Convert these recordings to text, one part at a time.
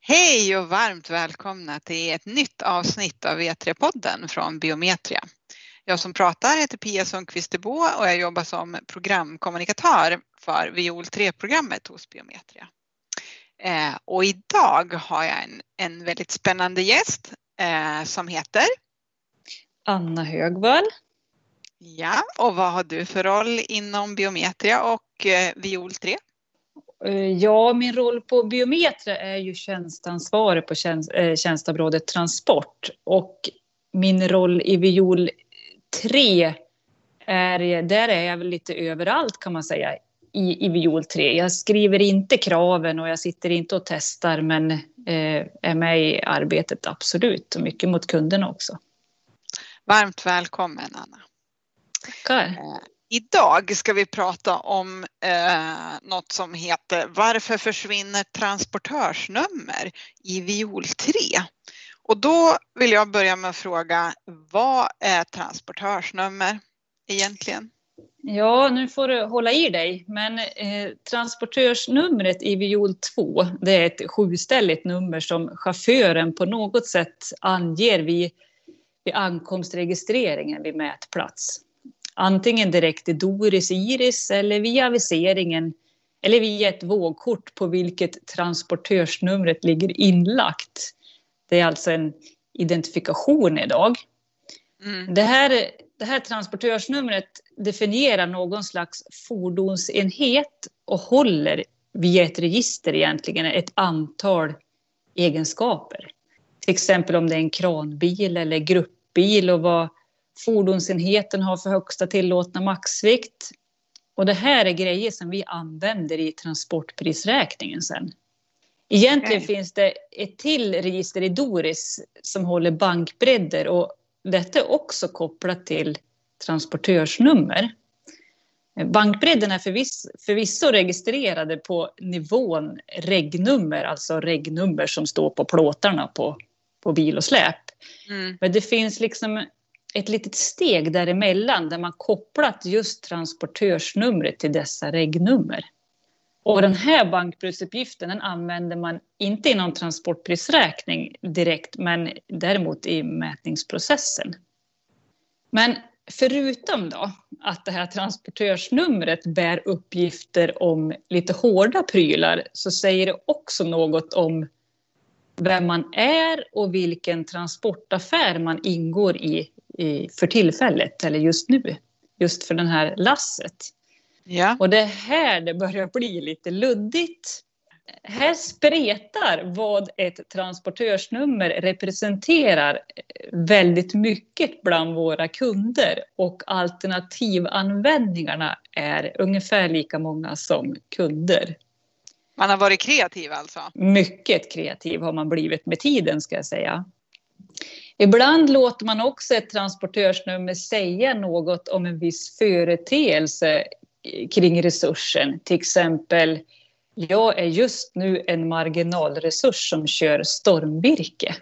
Hej och varmt välkomna till ett nytt avsnitt av e V3-podden från Biometria. Jag som pratar heter Pia Sundqvist och jag jobbar som programkommunikatör för Viol 3-programmet hos Biometria. Eh, och idag har jag en, en väldigt spännande gäst eh, som heter Anna Högvall. Ja, och vad har du för roll inom Biometria och eh, Viol 3? Eh, ja, min roll på Biometria är ju tjänstansvarig på tjänst, eh, tjänstområdet transport och min roll i Viol 3 är, där är jag väl lite överallt kan man säga i, i Viol 3. Jag skriver inte kraven och jag sitter inte och testar men eh, är med i arbetet absolut och mycket mot kunderna också. Varmt välkommen Anna. Tackar. Eh, idag ska vi prata om eh, något som heter Varför försvinner transportörsnummer i Viol 3? Och då vill jag börja med att fråga vad är transportörsnummer egentligen? Ja, nu får du hålla i dig. Men eh, transportörsnumret i Viol 2, det är ett sjuställigt nummer som chauffören på något sätt anger vid, vid ankomstregistreringen vid mätplats. Antingen direkt i Doris Iris eller via aviseringen eller via ett vågkort på vilket transportörsnumret ligger inlagt. Det är alltså en identifikation idag. Mm. Det, här, det här transportörsnumret definierar någon slags fordonsenhet och håller via ett register egentligen ett antal egenskaper. Till exempel om det är en kranbil eller gruppbil och vad fordonsenheten har för högsta tillåtna maxvikt. Och det här är grejer som vi använder i transportprisräkningen sen. Egentligen okay. finns det ett till register i Doris som håller bankbredder och detta är också kopplat till transportörsnummer. Bankbredden är förvisso, förvisso registrerade på nivån regnummer, alltså regnummer som står på plåtarna på, på bil och släp. Mm. Men det finns liksom ett litet steg däremellan där man kopplat just transportörsnumret till dessa regnummer. Och den här bankbrudsuppgiften den använder man inte i någon transportprisräkning direkt men däremot i mätningsprocessen. Men förutom då att det här transportörsnumret bär uppgifter om lite hårda prylar så säger det också något om vem man är och vilken transportaffär man ingår i, i för tillfället eller just nu. Just för den här lasset. Ja. Och det är här det börjar bli lite luddigt. Här spretar vad ett transportörsnummer representerar väldigt mycket bland våra kunder och alternativanvändningarna är ungefär lika många som kunder. Man har varit kreativ alltså? Mycket kreativ har man blivit med tiden ska jag säga. Ibland låter man också ett transportörsnummer säga något om en viss företeelse kring resursen. Till exempel, jag är just nu en marginalresurs som kör stormvirke.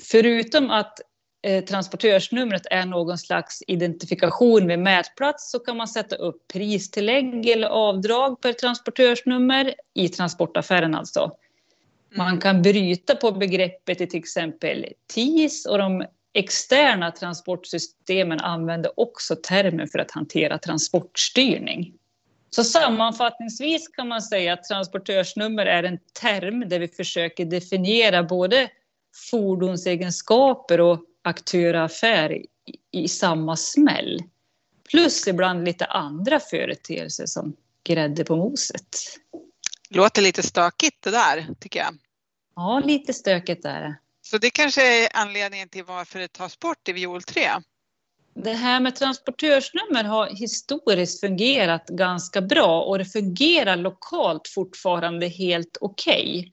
Förutom att eh, transportörsnumret är någon slags identifikation med mätplats så kan man sätta upp pristillägg eller avdrag per transportörsnummer i transportaffären alltså. Man mm. kan bryta på begreppet i till exempel TIS och de externa transportsystemen använder också termen för att hantera transportstyrning. Så sammanfattningsvis kan man säga att transportörsnummer är en term där vi försöker definiera både fordonsegenskaper och aktör-affär i, i samma smäll. Plus ibland lite andra företeelser som grädde på moset. Låter lite stökigt det där tycker jag. Ja, lite stökigt är det. Så det kanske är anledningen till varför det tas bort i Viol 3? Det här med transportörsnummer har historiskt fungerat ganska bra och det fungerar lokalt fortfarande helt okej. Okay.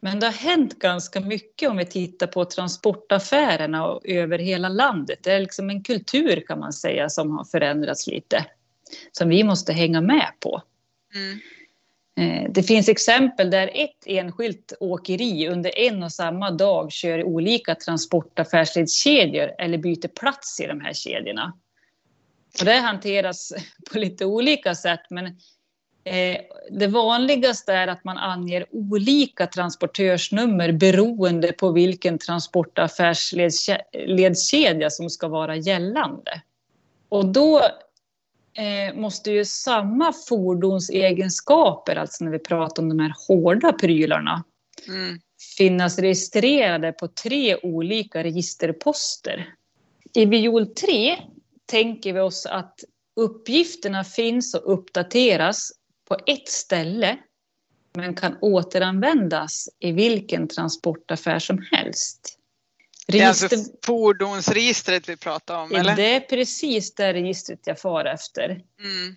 Men det har hänt ganska mycket om vi tittar på transportaffärerna och över hela landet. Det är liksom en kultur kan man säga som har förändrats lite. Som vi måste hänga med på. Mm. Eh, det finns exempel där ett enskilt åkeri under en och samma dag kör olika transportaffärsledskedjor eller byter plats i de här kedjorna. Och det hanteras på lite olika sätt, men det vanligaste är att man anger olika transportörsnummer beroende på vilken transportaffärsledskedja som ska vara gällande. Och då eh, måste ju samma fordonsegenskaper, alltså när vi pratar om de här hårda prylarna, mm. finnas registrerade på tre olika registerposter. I Viol 3 tänker vi oss att uppgifterna finns och uppdateras på ett ställe men kan återanvändas i vilken transportaffär som helst. Det är alltså fordonsregistret vi pratar om? Eller? Det är precis det registret jag far efter. Mm.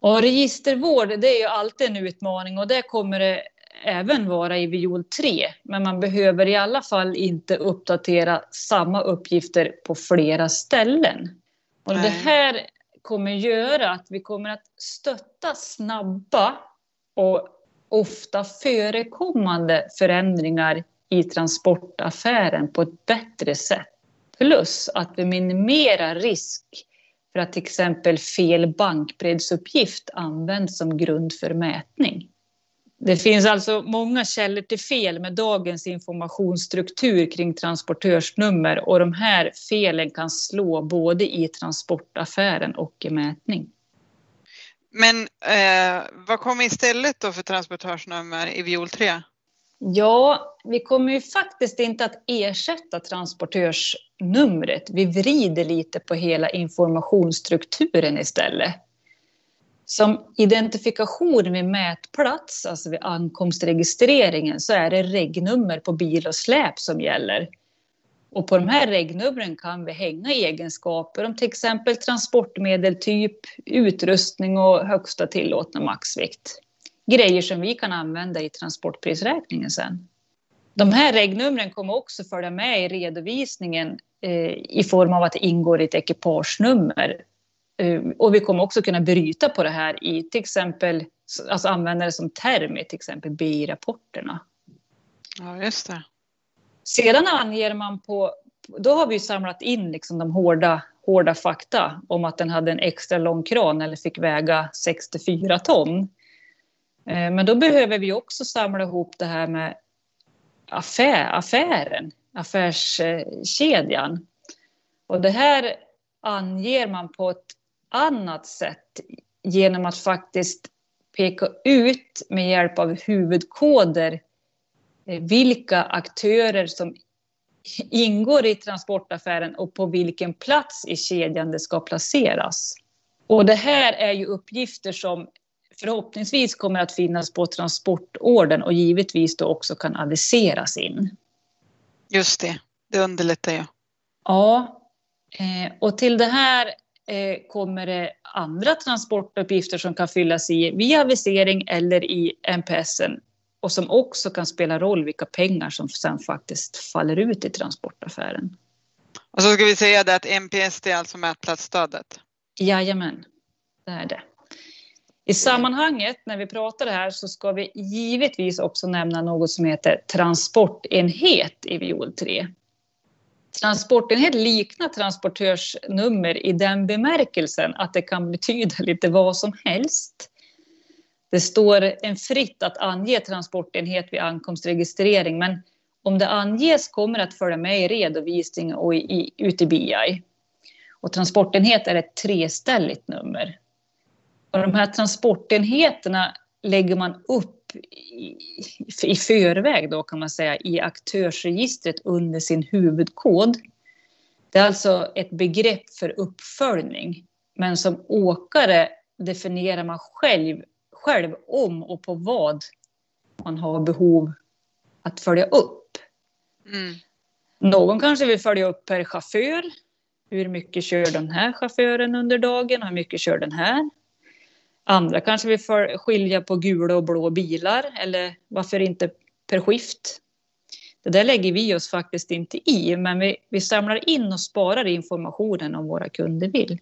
Och registervård det är ju alltid en utmaning och det kommer det även vara i Viol 3. Men man behöver i alla fall inte uppdatera samma uppgifter på flera ställen. Och Nej. det här kommer göra att vi kommer att stötta snabba och ofta förekommande förändringar i transportaffären på ett bättre sätt. Plus att vi minimerar risk för att till exempel fel bankbredsuppgift används som grund för mätning. Det finns alltså många källor till fel med dagens informationsstruktur kring transportörsnummer och de här felen kan slå både i transportaffären och i mätning. Men eh, vad kommer istället då för transportörsnummer i Viol 3? Ja, vi kommer ju faktiskt inte att ersätta transportörsnumret. Vi vrider lite på hela informationsstrukturen istället. Som identifikation vid mätplats, alltså vid ankomstregistreringen, så är det regnummer på bil och släp som gäller. Och på de här regnumren kan vi hänga egenskaper om till exempel transportmedeltyp, utrustning och högsta tillåtna maxvikt grejer som vi kan använda i transportprisräkningen sen. De här regnumren kommer också följa med i redovisningen eh, i form av att det ingår i ett ekipagenummer. Eh, och vi kommer också kunna bryta på det här i till exempel, alltså använda det som term i till exempel BI-rapporterna. Ja, just det. Sedan anger man på, då har vi samlat in liksom de hårda, hårda fakta om att den hade en extra lång kran eller fick väga 64 ton. Eh, men då behöver vi också samla ihop det här med affär, affären, affärskedjan. Och det här anger man på ett annat sätt genom att faktiskt peka ut med hjälp av huvudkoder eh, vilka aktörer som ingår i transportaffären och på vilken plats i kedjan det ska placeras. Och det här är ju uppgifter som förhoppningsvis kommer att finnas på transportorden och givetvis då också kan aviseras in. Just det, det underlättar ju. Ja, eh, och till det här kommer det andra transportuppgifter som kan fyllas i via avisering eller i NPSen och som också kan spela roll vilka pengar som sen faktiskt faller ut i transportaffären. Och så ska vi säga det att NPS det är alltså mätplatsstödet? Jajamän, det är det. I sammanhanget när vi pratar här så ska vi givetvis också nämna något som heter transportenhet i Viol 3. Transportenhet liknar transportörsnummer i den bemärkelsen att det kan betyda lite vad som helst. Det står en fritt att ange transportenhet vid ankomstregistrering men om det anges kommer det att följa med i redovisning och i, i, ut i BI. Och transportenhet är ett treställigt nummer. Och de här transportenheterna lägger man upp i, i förväg då kan man säga i aktörsregistret under sin huvudkod. Det är alltså ett begrepp för uppföljning. Men som åkare definierar man själv, själv om och på vad man har behov att följa upp. Mm. Någon kanske vill följa upp per chaufför. Hur mycket kör den här chauffören under dagen? Hur mycket kör den här? Andra kanske vill skilja på gula och blå bilar eller varför inte per skift. Det där lägger vi oss faktiskt inte i, men vi, vi samlar in och sparar informationen om våra kunder vill.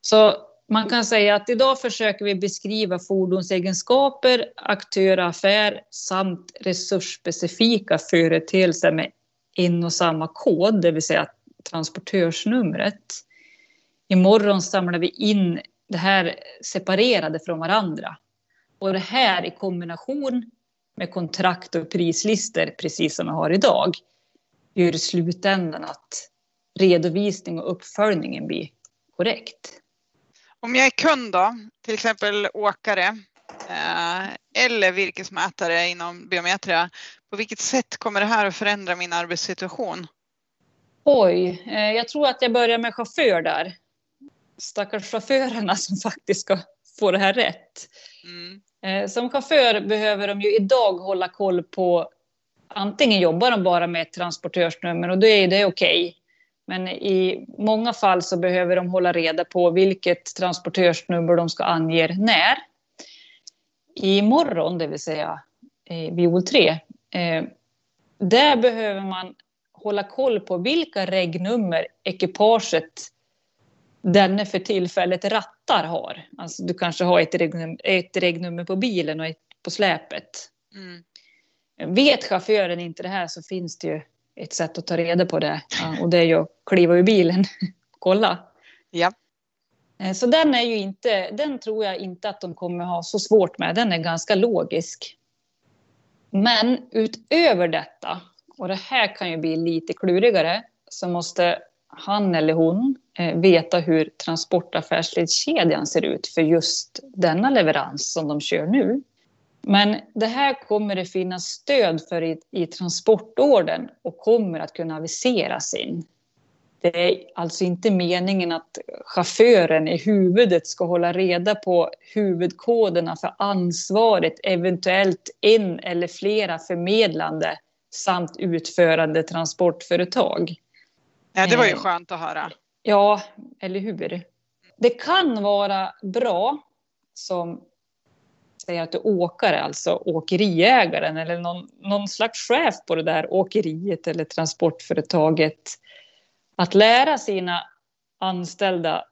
Så man kan säga att idag försöker vi beskriva fordonsegenskaper, aktör och affär samt resursspecifika företeelser med en och samma kod, det vill säga transportörsnumret. Imorgon samlar vi in det här separerade från varandra. Och det här i kombination med kontrakt och prislistor, precis som vi har idag, gör i slutändan att redovisning och uppföljningen blir korrekt. Om jag är kund då, till exempel åkare eh, eller virkesmätare inom biometria, på vilket sätt kommer det här att förändra min arbetssituation? Oj, eh, jag tror att jag börjar med chaufför där. Stackars chaufförerna som faktiskt ska få det här rätt. Mm. Eh, som chaufför behöver de ju idag hålla koll på antingen jobbar de bara med ett transportörsnummer och då är det okej. Okay. Men i många fall så behöver de hålla reda på vilket transportörsnummer de ska ange när. Imorgon, det vill säga i Viol 3, eh, där behöver man hålla koll på vilka regnummer ekipaget denne för tillfället rattar har. Alltså du kanske har ett regnummer, ett regnummer på bilen och ett på släpet. Mm. Vet chauffören inte det här så finns det ju ett sätt att ta reda på det. Ja, och det är ju att kliva ur bilen och kolla. Ja. Eh, så den är ju inte, den tror jag inte att de kommer ha så svårt med. Den är ganska logisk. Men utöver detta, och det här kan ju bli lite klurigare, så måste han eller hon eh, veta hur transportaffärsledskedjan ser ut för just denna leverans som de kör nu. Men det här kommer det finnas stöd för i, i transportorden och kommer att kunna aviseras in. Det är alltså inte meningen att chauffören i huvudet ska hålla reda på huvudkoderna för ansvaret, eventuellt en eller flera förmedlande samt utförande transportföretag. Ja, det var ju eh, skönt att höra. Ja, eller hur? Det kan vara bra som säga att du åkare, alltså åkeriägaren eller någon, någon slags chef på det där åkeriet eller transportföretaget. Att lära sina anställda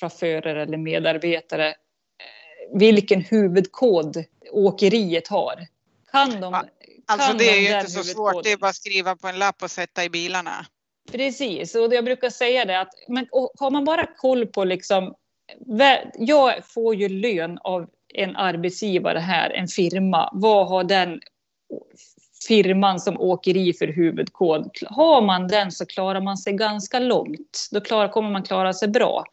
chaufförer eller medarbetare eh, vilken huvudkod åkeriet har. Kan de? Alltså kan det är ju inte så svårt, det är bara att skriva på en lapp och sätta i bilarna. Precis, och jag brukar säga det att men, har man bara koll på liksom jag får ju lön av en arbetsgivare här, en firma, vad har den firman som åkeri för huvudkod? Har man den så klarar man sig ganska långt. Då klar, kommer man klara sig bra.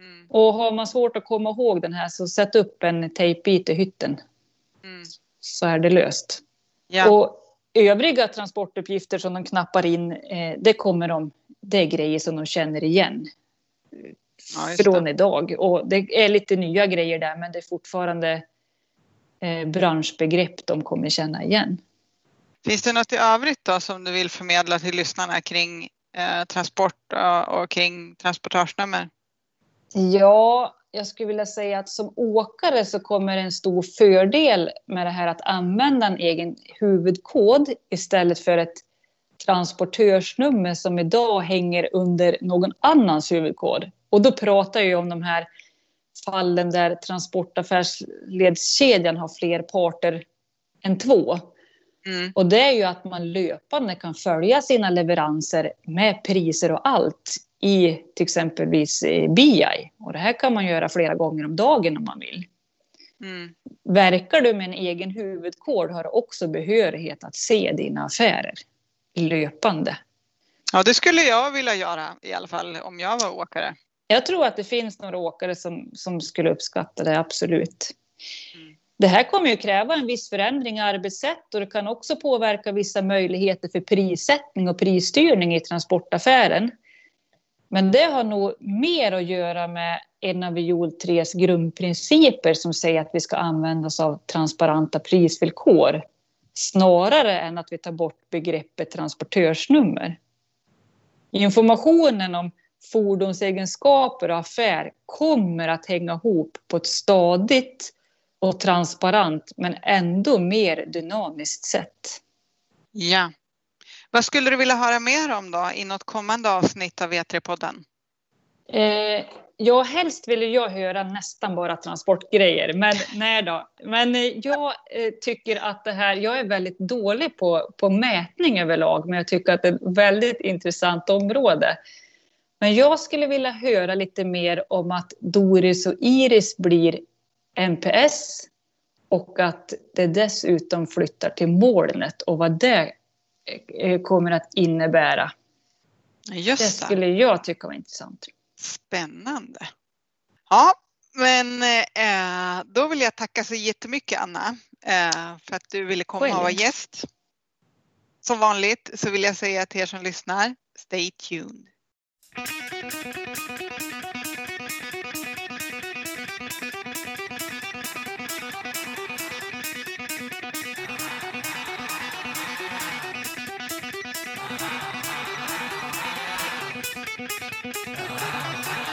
Mm. Och har man svårt att komma ihåg den här så sätt upp en tejpbit i hytten. Mm. Så är det löst. Ja. Och övriga transportuppgifter som de knappar in, eh, det kommer de, det är grejer som de känner igen ja, från idag. Och det är lite nya grejer där, men det är fortfarande eh, branschbegrepp de kommer känna igen. Finns det något i övrigt då som du vill förmedla till lyssnarna kring eh, transport och, och kring transportörsnummer? Ja, jag skulle vilja säga att som åkare så kommer en stor fördel med det här att använda en egen huvudkod istället för ett transportörsnummer som idag hänger under någon annans huvudkod. Och då pratar jag om de här fallen där transportaffärsledskedjan har fler parter än två. Mm. Och det är ju att man löpande kan följa sina leveranser med priser och allt i till exempelvis BI. Och det här kan man göra flera gånger om dagen om man vill. Mm. Verkar du med en egen huvudkod har du också behörighet att se dina affärer löpande. Ja, det skulle jag vilja göra i alla fall om jag var åkare. Jag tror att det finns några åkare som, som skulle uppskatta det, absolut. Mm. Det här kommer ju kräva en viss förändring i arbetssätt och det kan också påverka vissa möjligheter för prissättning och prisstyrning i transportaffären. Men det har nog mer att göra med en av Viol 3s grundprinciper som säger att vi ska använda oss av transparenta prisvillkor snarare än att vi tar bort begreppet transportörsnummer. Informationen om fordonsegenskaper och affär kommer att hänga ihop på ett stadigt och transparent men ändå mer dynamiskt sätt. Ja. Vad skulle du vilja höra mer om då i något kommande avsnitt av V3-podden? Eh, Ja, helst vill jag höra nästan bara transportgrejer, men nej då. Men eh, jag eh, tycker att det här, jag är väldigt dålig på, på mätning överlag, men jag tycker att det är ett väldigt intressant område. Men jag skulle vilja höra lite mer om att Doris och Iris blir NPS och att det dessutom flyttar till molnet och vad det kommer att innebära. Just det skulle jag tycka var intressant. Spännande. Ja, men eh, då vill jag tacka så jättemycket Anna eh, för att du ville komma och vara gäst. Som vanligt så vill jag säga till er som lyssnar, stay tuned.